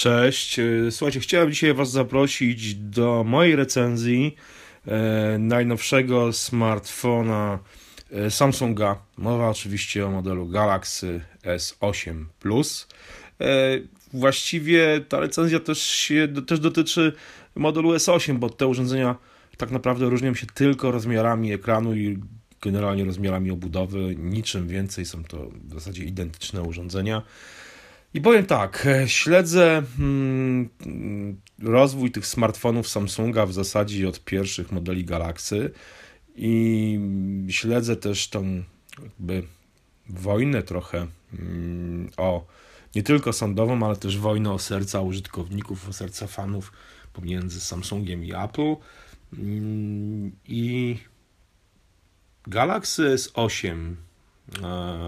Cześć. E, słuchajcie, chciałem dzisiaj Was zaprosić do mojej recenzji e, najnowszego smartfona e, Samsunga. Mowa oczywiście o modelu Galaxy S8 Plus. E, właściwie ta recenzja też, się, też dotyczy modelu S8, bo te urządzenia tak naprawdę różnią się tylko rozmiarami ekranu i generalnie rozmiarami obudowy. Niczym więcej są to w zasadzie identyczne urządzenia. I powiem tak, e, śledzę mm, rozwój tych smartfonów Samsunga w zasadzie od pierwszych modeli Galaxy i śledzę też tą jakby wojnę trochę mm, o nie tylko sądową, ale też wojnę o serca użytkowników, o serca fanów pomiędzy Samsungiem i Apple. Mm, I Galaxy S8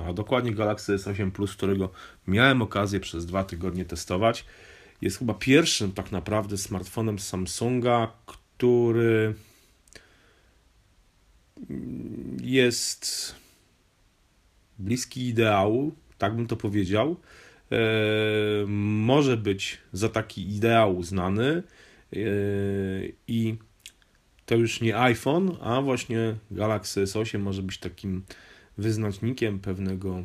a dokładnie Galaxy S8 Plus, którego miałem okazję przez dwa tygodnie testować. Jest chyba pierwszym tak naprawdę smartfonem Samsunga, który jest bliski ideału, tak bym to powiedział. E, może być za taki ideał uznany e, i to już nie iPhone, a właśnie Galaxy S8 może być takim wyznacznikiem pewnego,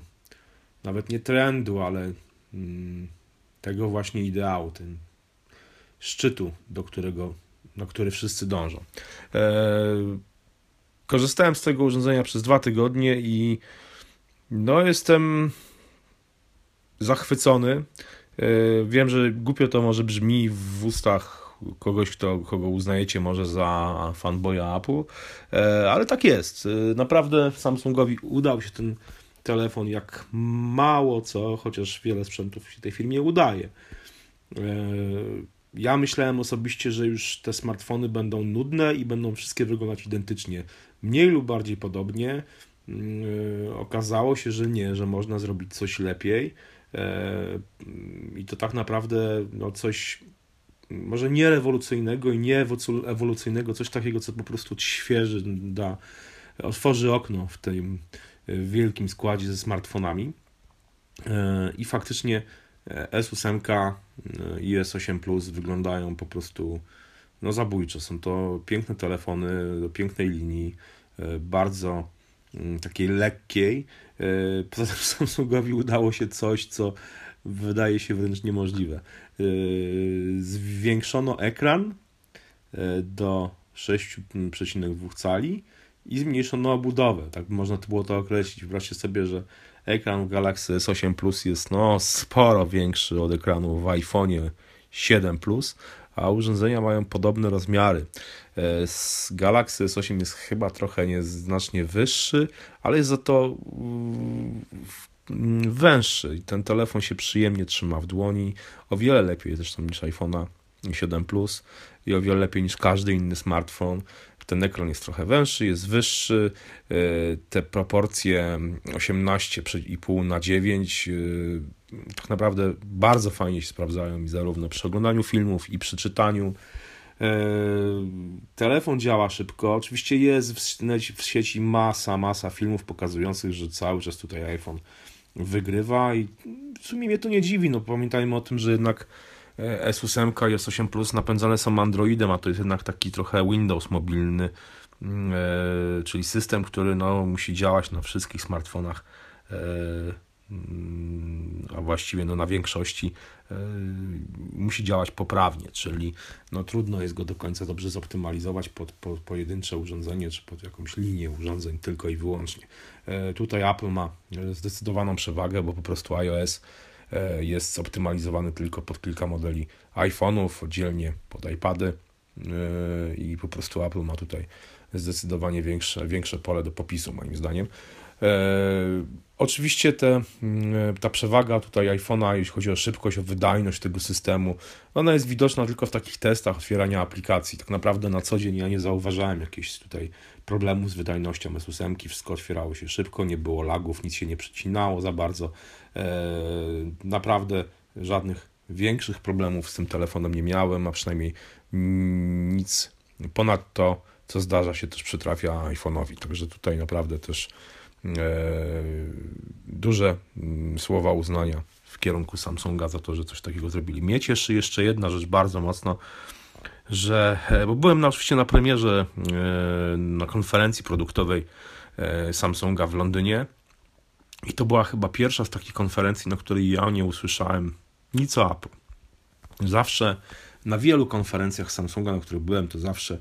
nawet nie trendu, ale mm, tego właśnie ideału, ten szczytu, do którego, na który wszyscy dążą. E, korzystałem z tego urządzenia przez dwa tygodnie i no jestem zachwycony. E, wiem, że głupio to może brzmi w ustach kogoś, kto, kogo uznajecie może za fanboya Apple, e, ale tak jest. E, naprawdę Samsungowi udał się ten telefon jak mało co, chociaż wiele sprzętów się tej firmie udaje. E, ja myślałem osobiście, że już te smartfony będą nudne i będą wszystkie wyglądać identycznie, mniej lub bardziej podobnie. Okazało się, że nie, że można zrobić coś lepiej. I to tak naprawdę no, coś może nie rewolucyjnego i nie ewolucyjnego, coś takiego, co po prostu świeży da, otworzy okno w tym e, wielkim składzie ze smartfonami. E, I faktycznie e, S8 i S8 Plus wyglądają po prostu no, zabójczo. Są to piękne telefony do pięknej linii, bardzo mm, takiej lekkiej. Poza tym Samsungowi udało się coś, co wydaje się wręcz niemożliwe. Yy, zwiększono ekran yy, do 6,2 cali i zmniejszono obudowę. Tak można było to określić. Wyobraźcie sobie, że ekran w Galaxy S8 Plus jest no, sporo większy od ekranu w iPhone'ie 7 Plus, a urządzenia mają podobne rozmiary. Z Galaxy S8 jest chyba trochę nieznacznie wyższy, ale jest za to Mm, węższy i ten telefon się przyjemnie trzyma w dłoni, o wiele lepiej zresztą niż iPhone'a 7 Plus i o wiele lepiej niż każdy inny smartfon. Ten ekran jest trochę węższy, jest wyższy, e, te proporcje 18,5 na 9 e, tak naprawdę bardzo fajnie się sprawdzają i zarówno przy oglądaniu filmów i przy czytaniu. E, telefon działa szybko. Oczywiście jest w sieci masa, masa filmów pokazujących, że cały czas tutaj iPhone wygrywa i w sumie mnie to nie dziwi, no pamiętajmy o tym, że jednak e, S8 i S8 Plus napędzane są Androidem, a to jest jednak taki trochę Windows mobilny, mm, e, czyli system, który no, musi działać na wszystkich smartfonach e, a właściwie no, na większości musi działać poprawnie, czyli no, trudno jest go do końca dobrze zoptymalizować pod, pod pojedyncze urządzenie czy pod jakąś linię urządzeń tylko i wyłącznie. E, tutaj Apple ma zdecydowaną przewagę, bo po prostu iOS e, jest zoptymalizowany tylko pod kilka modeli iPhone'ów, oddzielnie pod iPady e, i po prostu Apple ma tutaj zdecydowanie większe, większe pole do popisu moim zdaniem. Oczywiście te, mm, ta przewaga tutaj iPhone'a, jeśli chodzi o szybkość, o wydajność tego systemu, ona jest widoczna tylko w takich testach otwierania aplikacji. Tak naprawdę na co dzień ja nie zauważałem jakichś tutaj problemów z wydajnością S8. Wszystko otwierało się szybko, nie było lagów, nic się nie przecinało za bardzo. E, naprawdę żadnych większych problemów z tym telefonem nie miałem, a przynajmniej nic ponad to, co zdarza się też przytrafia iPhone'owi. Także tutaj naprawdę też E, duże mm, słowa uznania w kierunku Samsunga za to, że coś takiego zrobili. Mnie cieszy jeszcze jedna rzecz bardzo mocno, że, bo byłem na, oczywiście na premierze na konferencji produktowej Samsunga w Londynie i to była chyba pierwsza z takich konferencji, na której ja nie usłyszałem nic o Apple. Zawsze na wielu konferencjach Samsunga, na których byłem, to zawsze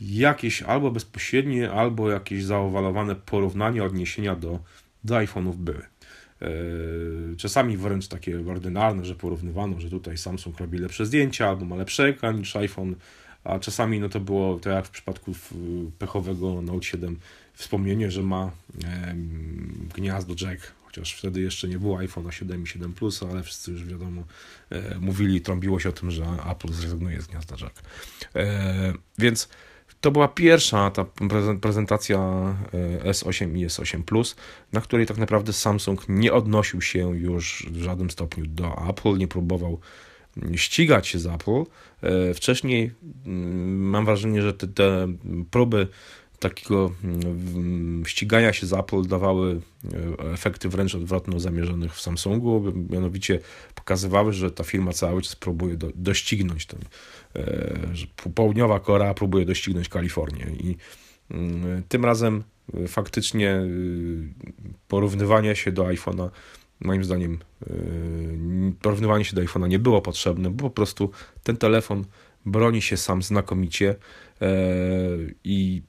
jakieś albo bezpośrednie, albo jakieś zaowalowane porównania, odniesienia do, do iPhone'ów były. E, czasami wręcz takie ordynarne, że porównywano, że tutaj Samsung robi lepsze zdjęcia albo ma lepszy ekran niż iPhone, a czasami no to było tak jak w przypadku pechowego Note 7 wspomnienie, że ma gniazdo jack, chociaż wtedy jeszcze nie było iPhone 7 i 7 Plus, ale wszyscy już wiadomo e, mówili, trąbiło się o tym, że Apple zrezygnuje z gniazda jack. E, więc to była pierwsza ta prezentacja e, S8 i S8 Plus, na której tak naprawdę Samsung nie odnosił się już w żadnym stopniu do Apple, nie próbował ścigać się z Apple. Wcześniej mm, mam wrażenie, że te, te próby takiego mm, ścigania się z Apple dawały e, efekty wręcz odwrotne zamierzonych w Samsungu, mianowicie pokazywały, że ta firma cały czas próbuje do, doścignąć ten, e, że południowa Korea próbuje doścignąć Kalifornię. I mm, tym razem e, faktycznie porównywanie się do iPhone'a moim zdaniem porównywanie się do iPhone'a nie było potrzebne, bo po prostu ten telefon broni się sam znakomicie. I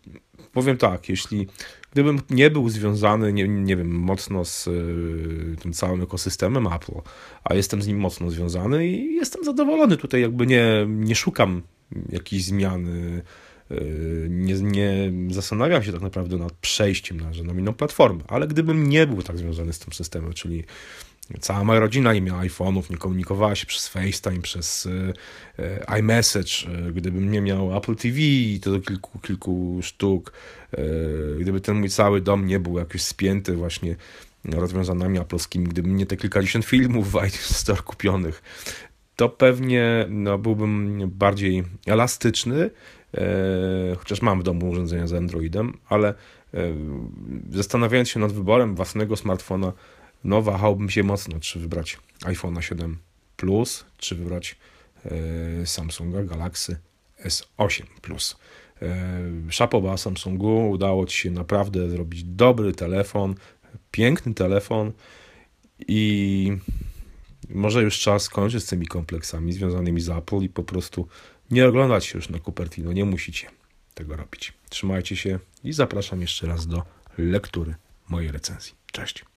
powiem tak, jeśli gdybym nie był związany, nie, nie wiem, mocno z y, tym całym ekosystemem Apple, a jestem z nim mocno związany i jestem zadowolony tutaj, jakby nie, nie szukam jakichś zmian, y, nie, nie zastanawiam się tak naprawdę nad przejściem na, na inną platformę, ale gdybym nie był tak związany z tym systemem, czyli Cała moja rodzina nie miała iPhone'ów, nie komunikowała się przez FaceTime, przez e, e, iMessage. E, gdybym nie miał Apple TV, to do kilku, kilku sztuk, gdyby ten mój cały dom nie był jakoś spięty właśnie rozwiązaniami aploskimi, gdybym nie te kilkadziesiąt filmów w iTunes Store kupionych, to pewnie no, byłbym bardziej elastyczny, chociaż mam w domu urządzenia z Androidem, ale zastanawiając się nad wyborem własnego smartfona, no wahałbym się mocno, czy wybrać iPhone 7 Plus, czy wybrać e, Samsunga Galaxy S8 Plus. E, szapoba Samsungu, udało Ci się naprawdę zrobić dobry telefon, piękny telefon i może już czas skończyć z tymi kompleksami związanymi z Apple i po prostu nie oglądać się już na Cupertino, nie musicie tego robić. Trzymajcie się i zapraszam jeszcze raz do lektury mojej recenzji. Cześć.